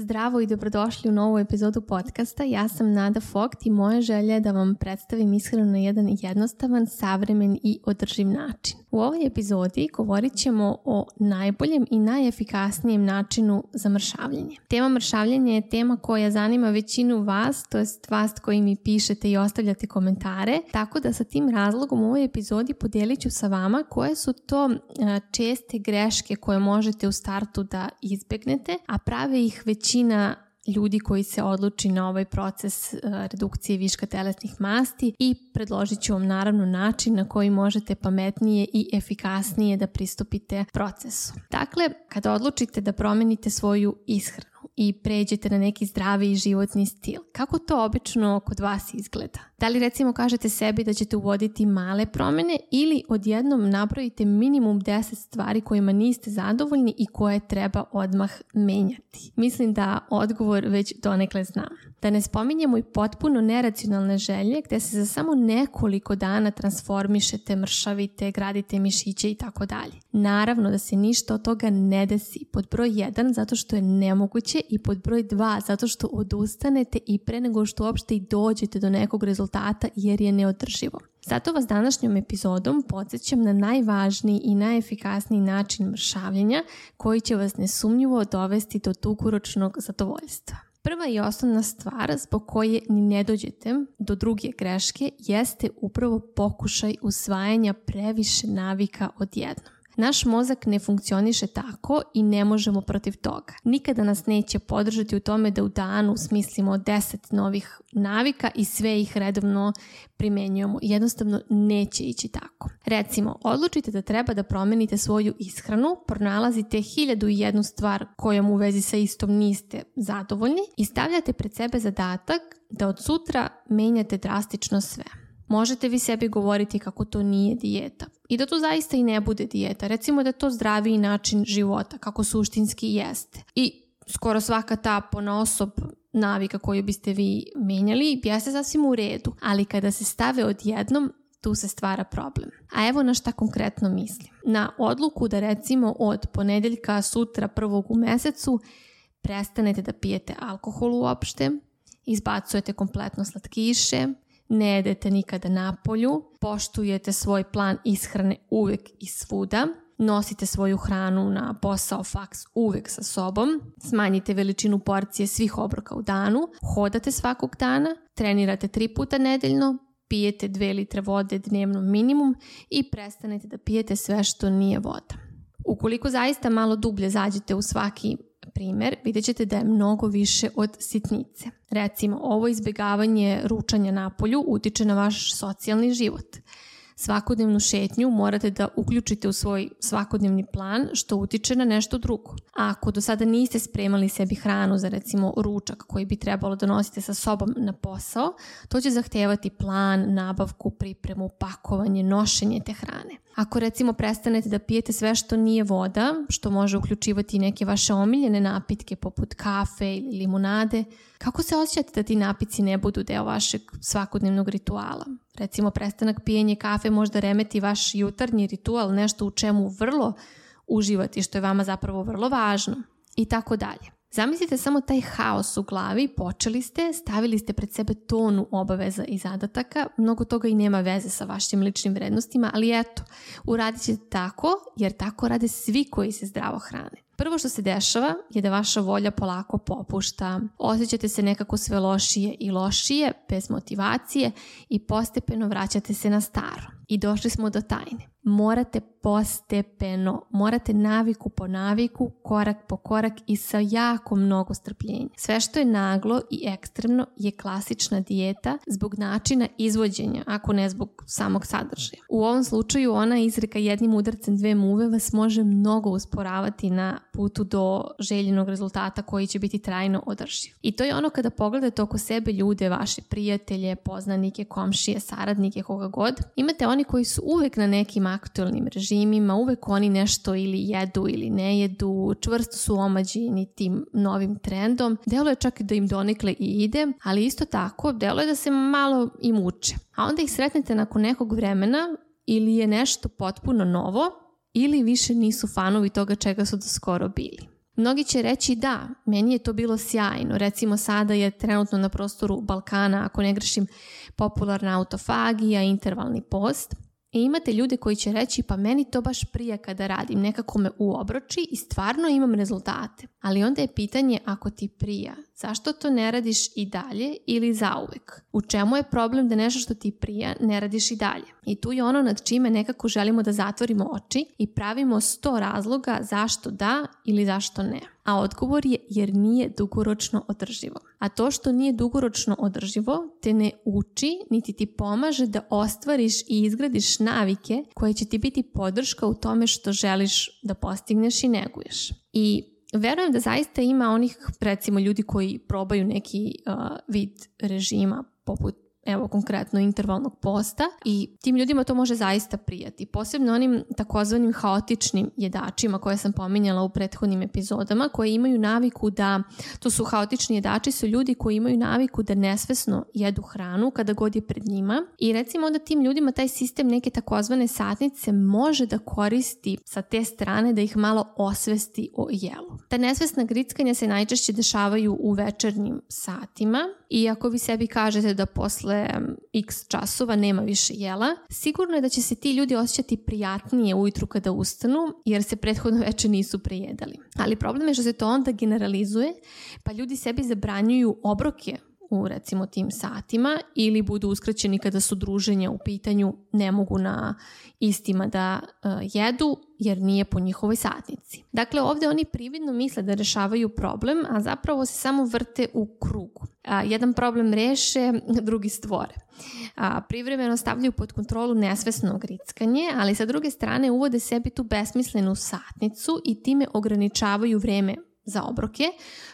Zdravo i dobrodošli u novu epizodu podcasta. Ja sam Nada Fokt i moja želja je da vam predstavim ishranu na jedan jednostavan, savremen i održiv način. U ovoj epizodi govorit ćemo o najboljem i najefikasnijem načinu za mršavljenje. Tema mršavljenja je tema koja zanima većinu vas, to jest vas koji mi pišete i ostavljate komentare, tako da sa tim razlogom u ovoj epizodi podelit ću sa vama koje su to e, česte greške koje možete u startu da izbegnete, a prave ih većina većina ljudi koji se odluči na ovaj proces eh, redukcije viška telesnih masti i predložit ću vam naravno način na koji možete pametnije i efikasnije da pristupite procesu. Dakle, kada odlučite da promenite svoju ishranu, i pređete na neki zdravi životni stil. Kako to obično kod vas izgleda? Da li recimo kažete sebi da ćete uvoditi male promene ili odjednom napravite minimum 10 stvari kojima niste zadovoljni i koje treba odmah menjati? Mislim da odgovor već donekle znam. Da ne spominjemo i potpuno neracionalne želje gde se za samo nekoliko dana transformišete, mršavite, gradite mišiće i tako dalje. Naravno da se ništa od toga ne desi. Pod broj 1 zato što je nemoguće i pod broj 2 zato što odustanete i pre nego što uopšte i dođete do nekog rezultata jer je neodrživo. Zato vas današnjom epizodom podsjećam na najvažniji i najefikasniji način mršavljenja koji će vas nesumnjivo dovesti do dugoročnog zadovoljstva. Prva i osnovna stvar zbog koje ni ne dođete do druge greške jeste upravo pokušaj usvajanja previše navika odjednom. Naš mozak ne funkcioniše tako i ne možemo protiv toga. Nikada nas neće podržati u tome da u danu smislimo 10 novih navika i sve ih redovno primenjujemo. Jednostavno neće ići tako. Recimo, odlučite da treba da promenite svoju ishranu, pronalazite hiljadu i jednu stvar kojom u vezi sa istom niste zadovoljni i stavljate pred sebe zadatak da od sutra menjate drastično sve možete vi sebi govoriti kako to nije dijeta. I da to zaista i ne bude dijeta. Recimo da je to zdraviji način života, kako suštinski jeste. I skoro svaka ta ponosob navika koju biste vi menjali jeste sasvim u redu, ali kada se stave odjednom, tu se stvara problem. A evo na šta konkretno mislim. Na odluku da recimo od ponedeljka sutra prvog u mesecu prestanete da pijete alkohol uopšte, izbacujete kompletno slatkiše, ne jedete nikada napolju, poštujete svoj plan ishrane uvek i svuda, nosite svoju hranu na posao faks uvek sa sobom, smanjite veličinu porcije svih obroka u danu, hodate svakog dana, trenirate tri puta nedeljno, pijete 2 litre vode dnevno minimum i prestanete da pijete sve što nije voda. Ukoliko zaista malo dublje zađete u svaki primer, vidjet ćete da je mnogo više od sitnice. Recimo, ovo izbegavanje ručanja na polju utiče na vaš socijalni život – svakodnevnu šetnju morate da uključite u svoj svakodnevni plan što utiče na nešto drugo. A ako do sada niste spremali sebi hranu za recimo ručak koji bi trebalo da nosite sa sobom na posao, to će zahtevati plan, nabavku, pripremu, pakovanje, nošenje te hrane. Ako recimo prestanete da pijete sve što nije voda, što može uključivati neke vaše omiljene napitke poput kafe ili limunade, kako se osjećate da ti napici ne budu deo vašeg svakodnevnog rituala? Recimo, prestanak pijenja kafe možda remeti vaš jutarnji ritual, nešto u čemu vrlo uživati, što je vama zapravo vrlo važno i tako dalje. Zamislite samo taj haos u glavi, počeli ste, stavili ste pred sebe tonu obaveza i zadataka, mnogo toga i nema veze sa vašim ličnim vrednostima, ali eto, uradit ćete tako jer tako rade svi koji se zdravo hrane. Prvo što se dešava je da vaša volja polako popušta. Osjećate se nekako sve lošije i lošije, bez motivacije i postepeno vraćate se na staro. I došli smo do tajne morate postepeno, morate naviku po naviku, korak po korak i sa jako mnogo strpljenja. Sve što je naglo i ekstremno je klasična dijeta zbog načina izvođenja, ako ne zbog samog sadržaja. U ovom slučaju ona izreka jednim udarcem dve muve vas može mnogo usporavati na putu do željenog rezultata koji će biti trajno održiv. I to je ono kada pogledate oko sebe ljude, vaše prijatelje, poznanike, komšije, saradnike, koga god. Imate oni koji su uvek na nekim aktualnim režimima, uvek oni nešto ili jedu ili ne jedu, čvrsto su omađeni tim novim trendom. Delo je čak i da im donekle i ide, ali isto tako delo je da se malo i muče. A onda ih sretnete nakon nekog vremena ili je nešto potpuno novo ili više nisu fanovi toga čega su do skoro bili. Mnogi će reći da, meni je to bilo sjajno. Recimo sada je trenutno na prostoru Balkana, ako ne grešim, popularna autofagija, intervalni post – E imate ljude koji će reći pa meni to baš prija kada radim, nekako me uobroči i stvarno imam rezultate. Ali onda je pitanje ako ti prija, Zašto to ne radiš i dalje ili zauvek? U čemu je problem da nešto što ti prija ne radiš i dalje? I tu je ono nad čime nekako želimo da zatvorimo oči i pravimo sto razloga zašto da ili zašto ne. A odgovor je jer nije dugoročno održivo. A to što nije dugoročno održivo te ne uči niti ti pomaže da ostvariš i izgradiš navike koje će ti biti podrška u tome što želiš da postigneš i neguješ. I verujem da zaista ima onih, recimo, ljudi koji probaju neki uh, vid režima poput evo konkretno intervalnog posta i tim ljudima to može zaista prijati. Posebno onim takozvanim haotičnim jedačima koje sam pominjala u prethodnim epizodama koji imaju naviku da, to su haotični jedači, su ljudi koji imaju naviku da nesvesno jedu hranu kada god je pred njima i recimo onda tim ljudima taj sistem neke takozvane satnice može da koristi sa te strane da ih malo osvesti o jelu. Ta nesvesna grickanja se najčešće dešavaju u večernjim satima i ako vi sebi kažete da posle posle x časova nema više jela, sigurno je da će se ti ljudi osjećati prijatnije ujutru kada ustanu, jer se prethodno veče nisu prejedali. Ali problem je što se to onda generalizuje, pa ljudi sebi zabranjuju obroke u recimo tim satima ili budu uskraćeni kada su druženja u pitanju, ne mogu na istima da uh, jedu jer nije po njihovoj satnici. Dakle, ovde oni prividno misle da rešavaju problem, a zapravo se samo vrte u krugu. A, jedan problem reše, drugi stvore. A, privremeno stavljaju pod kontrolu nesvesno grickanje, ali sa druge strane uvode sebi tu besmislenu satnicu i time ograničavaju vreme za obroke,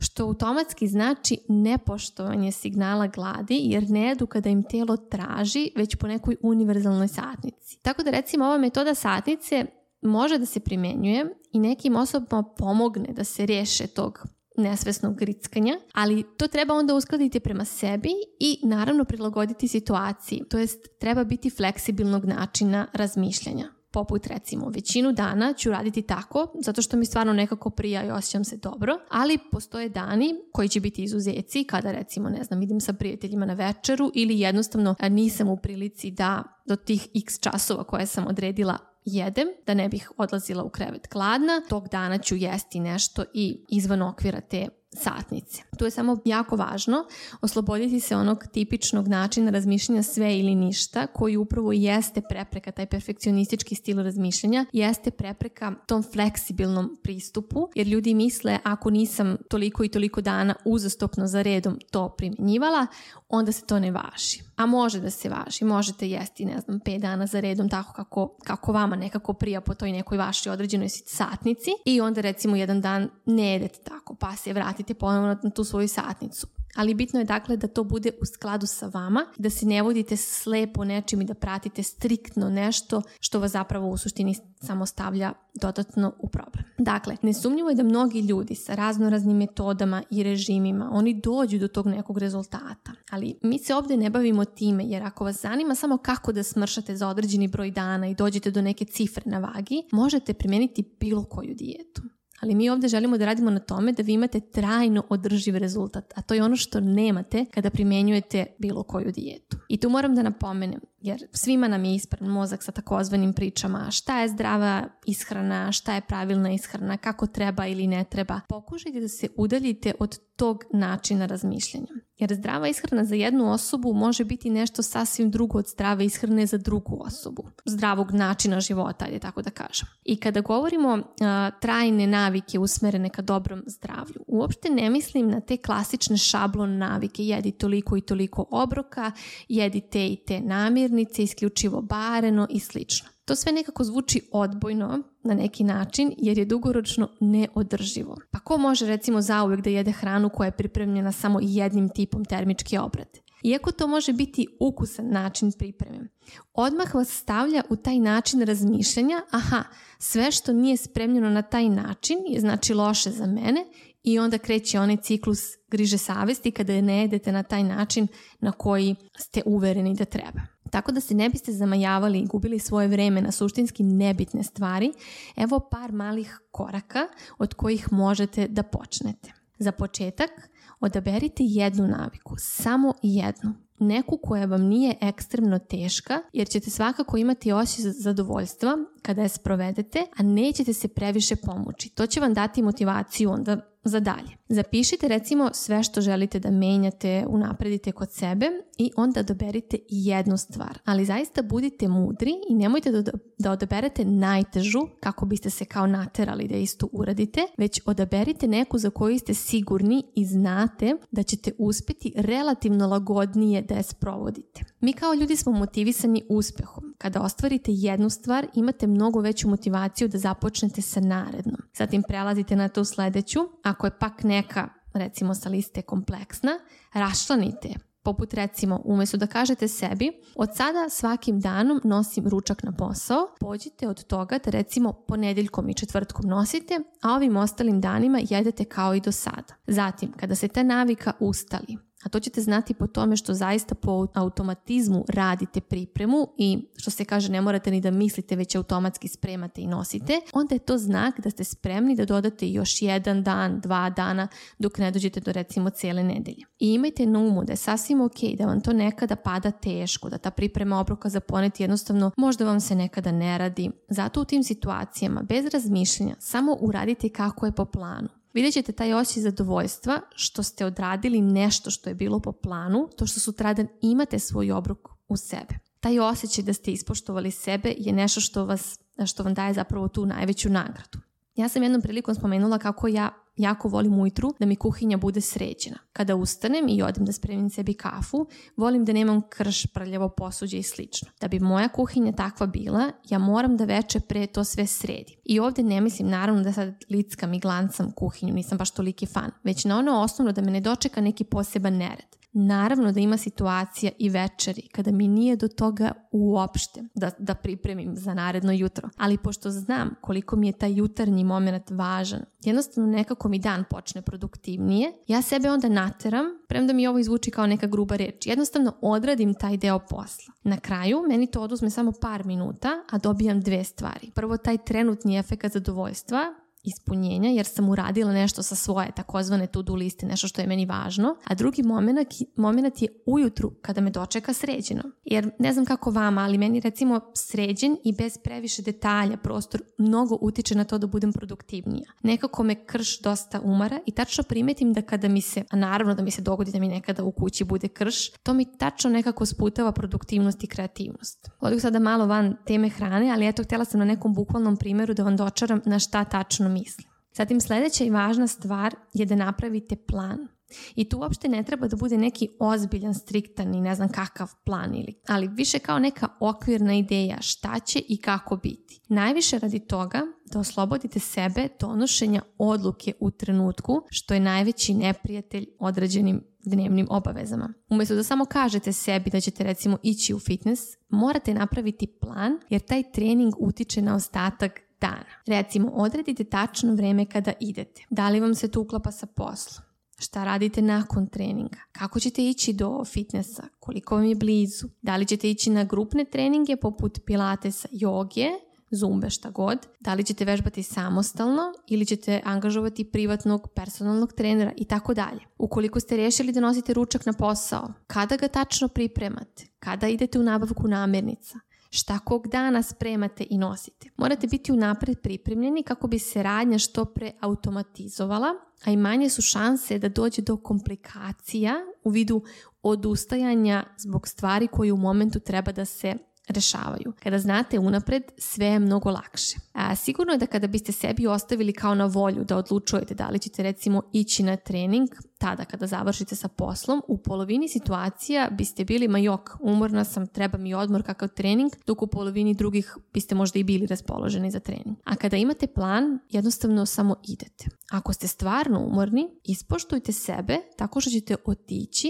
što automatski znači nepoštovanje signala gladi jer ne jedu kada im telo traži već po nekoj univerzalnoj satnici. Tako da recimo ova metoda satnice može da se primenjuje i nekim osobama pomogne da se reše tog nesvesnog grickanja, ali to treba onda uskladiti prema sebi i naravno prilagoditi situaciji, to jest treba biti fleksibilnog načina razmišljanja poput recimo većinu dana ću raditi tako zato što mi stvarno nekako prija i osjećam se dobro, ali postoje dani koji će biti izuzeci kada recimo ne znam idem sa prijateljima na večeru ili jednostavno e, nisam u prilici da do tih x časova koje sam odredila jedem, da ne bih odlazila u krevet gladna, tog dana ću jesti nešto i izvan okvira te satnice. Tu je samo jako važno osloboditi se onog tipičnog načina razmišljanja sve ili ništa, koji upravo jeste prepreka, taj perfekcionistički stil razmišljanja, jeste prepreka tom fleksibilnom pristupu, jer ljudi misle ako nisam toliko i toliko dana uzastopno za redom to primjenjivala, onda se to ne važi a može da se važi, možete jesti, ne znam, 5 dana za redom, tako kako, kako vama nekako prija po toj nekoj vašoj određenoj satnici i onda recimo jedan dan ne jedete tako, pa se vratite ponovno na tu svoju satnicu ali bitno je dakle da to bude u skladu sa vama, da se ne vodite slepo nečim i da pratite striktno nešto što vas zapravo u suštini samo stavlja dodatno u problem. Dakle, nesumnjivo je da mnogi ljudi sa raznoraznim metodama i režimima, oni dođu do tog nekog rezultata. Ali mi se ovde ne bavimo time, jer ako vas zanima samo kako da smršate za određeni broj dana i dođete do neke cifre na vagi, možete primeniti bilo koju dijetu. Ali mi ovde želimo da radimo na tome da vi imate trajno održiv rezultat, a to je ono što nemate kada primenjujete bilo koju dijetu. I tu moram da napomenem, jer svima nam je ispran mozak sa takozvanim pričama šta je zdrava ishrana, šta je pravilna ishrana, kako treba ili ne treba. Pokušajte da se udaljite od tog načina razmišljanja. Jer zdrava ishrana za jednu osobu može biti nešto sasvim drugo od zdrave ishrane za drugu osobu. Zdravog načina života, ajde tako da kažem. I kada govorimo a, trajne navike usmerene ka dobrom zdravlju, uopšte ne mislim na te klasične šablon navike. Jedi toliko i toliko obroka, jedi te i te namirnice, isključivo bareno i slično. To sve nekako zvuči odbojno na neki način jer je dugoročno neodrživo. Pa ko može recimo zauvek da jede hranu koja je pripremljena samo jednim tipom termičke obrade? Iako to može biti ukusan način pripreme, odmah vas stavlja u taj način razmišljanja, aha, sve što nije spremljeno na taj način je znači loše za mene i onda kreće onaj ciklus griže savesti kada ne jedete na taj način na koji ste uvereni da treba. Tako da se ne biste zamajavali i gubili svoje vreme na suštinski nebitne stvari, evo par malih koraka od kojih možete da počnete. Za početak, odaberite jednu naviku, samo jednu, neku koja vam nije ekstremno teška, jer ćete svakako imati osjećaj zadovoljstva kada je sprovedete, a nećete se previše pomući. To će vam dati motivaciju onda za dalje. Zapišite recimo sve što želite da menjate, unapredite kod sebe i onda doberite jednu stvar. Ali zaista budite mudri i nemojte da, da odaberete najtežu kako biste se kao naterali da isto uradite, već odaberite neku za koju ste sigurni i znate da ćete uspeti relativno lagodnije da je sprovodite. Mi kao ljudi smo motivisani uspehom. Kada ostvarite jednu stvar, imate mnogo veću motivaciju da započnete sa narednom. Zatim prelazite na tu sledeću. Ako je pak neka, recimo sa liste kompleksna, rašlanite poput recimo umesto da kažete sebi od sada svakim danom nosim ručak na posao, pođite od toga da recimo ponedeljkom i četvrtkom nosite, a ovim ostalim danima jedete kao i do sada. Zatim, kada se ta navika ustali, A to ćete znati po tome što zaista po automatizmu radite pripremu i što se kaže ne morate ni da mislite već automatski spremate i nosite, onda je to znak da ste spremni da dodate još jedan dan, dva dana dok ne dođete do recimo cele nedelje. I imajte na umu da je sasvim ok da vam to nekada pada teško, da ta priprema obroka za poneti jednostavno možda vam se nekada ne radi. Zato u tim situacijama bez razmišljenja samo uradite kako je po planu vidjet ćete taj osjećaj zadovoljstva što ste odradili nešto što je bilo po planu, to što sutradan imate svoj obrok u sebe. Taj osjećaj da ste ispoštovali sebe je nešto što, vas, što vam daje zapravo tu najveću nagradu. Ja sam jednom prilikom spomenula kako ja Jako volim ujutru da mi kuhinja bude sređena. Kada ustanem i odem da spremim sebi kafu, volim da nemam krš, prljavo posuđe i slično. Da bi moja kuhinja takva bila, ja moram da veče pre to sve sredim. I ovde ne mislim naravno da sad lickam i glancam kuhinju, nisam baš toliki fan, već na ono osnovno da me ne dočeka neki poseban nered. Naravno da ima situacija i večeri kada mi nije do toga uopšte da, da pripremim za naredno jutro. Ali pošto znam koliko mi je taj jutarnji moment važan, jednostavno nekako mi dan počne produktivnije, ja sebe onda nateram, premda mi ovo izvuči kao neka gruba reč, jednostavno odradim taj deo posla. Na kraju meni to oduzme samo par minuta, a dobijam dve stvari. Prvo taj trenutni efekt zadovoljstva ispunjenja jer sam uradila nešto sa svoje takozvane to do liste, nešto što je meni važno, a drugi moment, moment je ujutru kada me dočeka sređeno. Jer ne znam kako vama, ali meni recimo sređen i bez previše detalja prostor mnogo utiče na to da budem produktivnija. Nekako me krš dosta umara i tačno primetim da kada mi se, a naravno da mi se dogodi da mi nekada u kući bude krš, to mi tačno nekako sputava produktivnost i kreativnost. Odu sada malo van teme hrane, ali eto, htjela sam na nekom bukvalnom primeru da vam dočaram na šta tačno mislim. Zatim sledeća i važna stvar je da napravite plan. I tu uopšte ne treba da bude neki ozbiljan, striktan i ne znam kakav plan ili, ali više kao neka okvirna ideja šta će i kako biti. Najviše radi toga da oslobodite sebe donošenja odluke u trenutku što je najveći neprijatelj određenim dnevnim obavezama. Umesto da samo kažete sebi da ćete recimo ići u fitness, morate napraviti plan jer taj trening utiče na ostatak dana. Recimo, odredite tačno vreme kada idete. Da li vam se to uklapa sa poslom? Šta radite nakon treninga? Kako ćete ići do fitnessa? Koliko vam je blizu? Da li ćete ići na grupne treninge poput pilatesa, joge, zumbe, šta god? Da li ćete vežbati samostalno ili ćete angažovati privatnog personalnog trenera i tako dalje? Ukoliko ste rešili da nosite ručak na posao, kada ga tačno pripremate? Kada idete u nabavku namirnica? šta kog dana spremate i nosite. Morate biti unapred pripremljeni kako bi se radnja što pre automatizovala, a i manje su šanse da dođe do komplikacija u vidu odustajanja zbog stvari koje u momentu treba da se rešavaju. Kada znate unapred, sve je mnogo lakše. A, sigurno je da kada biste sebi ostavili kao na volju da odlučujete da li ćete recimo ići na trening, tada kada završite sa poslom, u polovini situacija biste bili majok, umorna sam, treba mi odmor kakav trening, dok u polovini drugih biste možda i bili raspoloženi za trening. A kada imate plan, jednostavno samo idete. Ako ste stvarno umorni, ispoštujte sebe tako što ćete otići,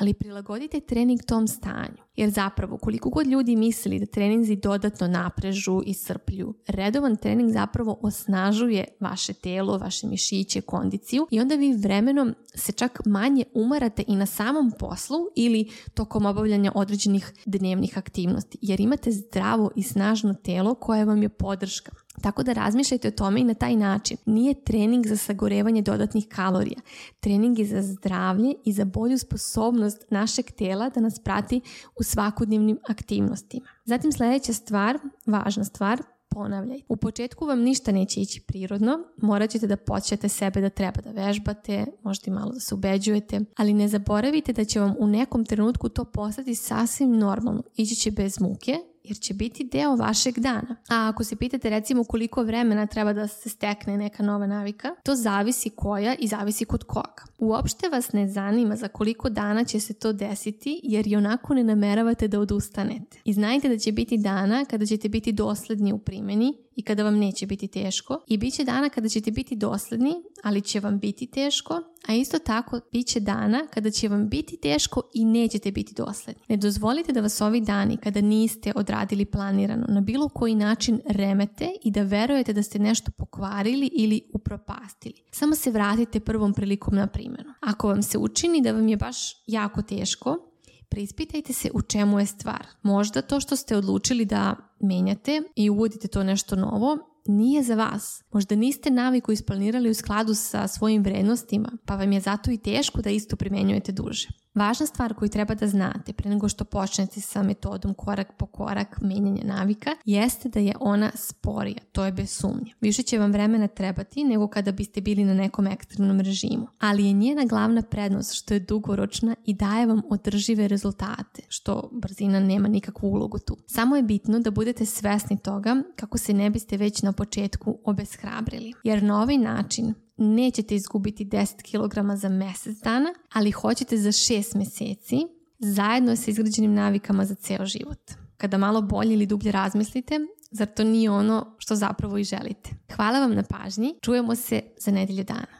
ali prilagodite trening tom stanju. Jer zapravo, koliko god ljudi misli da treninzi dodatno naprežu i srplju, redovan trening zapravo osnažuje vaše telo, vaše mišiće, kondiciju i onda vi vremenom se se čak manje umarate i na samom poslu ili tokom obavljanja određenih dnevnih aktivnosti, jer imate zdravo i snažno telo koje vam je podrška. Tako da razmišljajte o tome i na taj način. Nije trening za sagorevanje dodatnih kalorija. Trening je za zdravlje i za bolju sposobnost našeg tela da nas prati u svakodnevnim aktivnostima. Zatim sledeća stvar, važna stvar, ponavljajte. U početku vam ništa neće ići prirodno, morat ćete da počnete sebe da treba da vežbate, možda i malo da se ubeđujete, ali ne zaboravite da će vam u nekom trenutku to postati sasvim normalno. Ići će bez muke, jer će biti deo vašeg dana. A ako se pitate recimo koliko vremena treba da se stekne neka nova navika, to zavisi koja i zavisi kod koga. Uopšte vas ne zanima za koliko dana će se to desiti jer i onako ne nameravate da odustanete. I znajte da će biti dana kada ćete biti dosledni u primjeni i kada vam neće biti teško i bit će dana kada ćete biti dosledni, ali će vam biti teško, a isto tako bit će dana kada će vam biti teško i nećete biti dosledni. Ne dozvolite da vas ovi dani kada niste odradili planirano na bilo koji način remete i da verujete da ste nešto pokvarili ili upropastili. Samo se vratite prvom prilikom na primjenu. Ako vam se učini da vam je baš jako teško, Preispitajte se u čemu je stvar. Možda to što ste odlučili da menjate i uvodite to nešto novo, nije za vas. Možda niste naviku isplanirali u skladu sa svojim vrednostima, pa vam je zato i teško da isto primenjujete duže. Važna stvar koju treba da znate pre nego što počnete sa metodom korak po korak menjanja navika jeste da je ona sporija, to je bez sumnje. Više će vam vremena trebati nego kada biste bili na nekom ekstremnom režimu, ali je njena glavna prednost što je dugoročna i daje vam održive rezultate, što brzina nema nikakvu ulogu tu. Samo je bitno da budete svesni toga kako se ne biste već na početku obeshrabrili, jer na ovaj način nećete izgubiti 10 kg za mesec dana, ali hoćete za 6 meseci, zajedno sa izgrađenim navikama za ceo život. Kada malo bolje ili dublje razmislite, zar to nije ono što zapravo i želite? Hvala vam na pažnji, čujemo se za nedelju dana.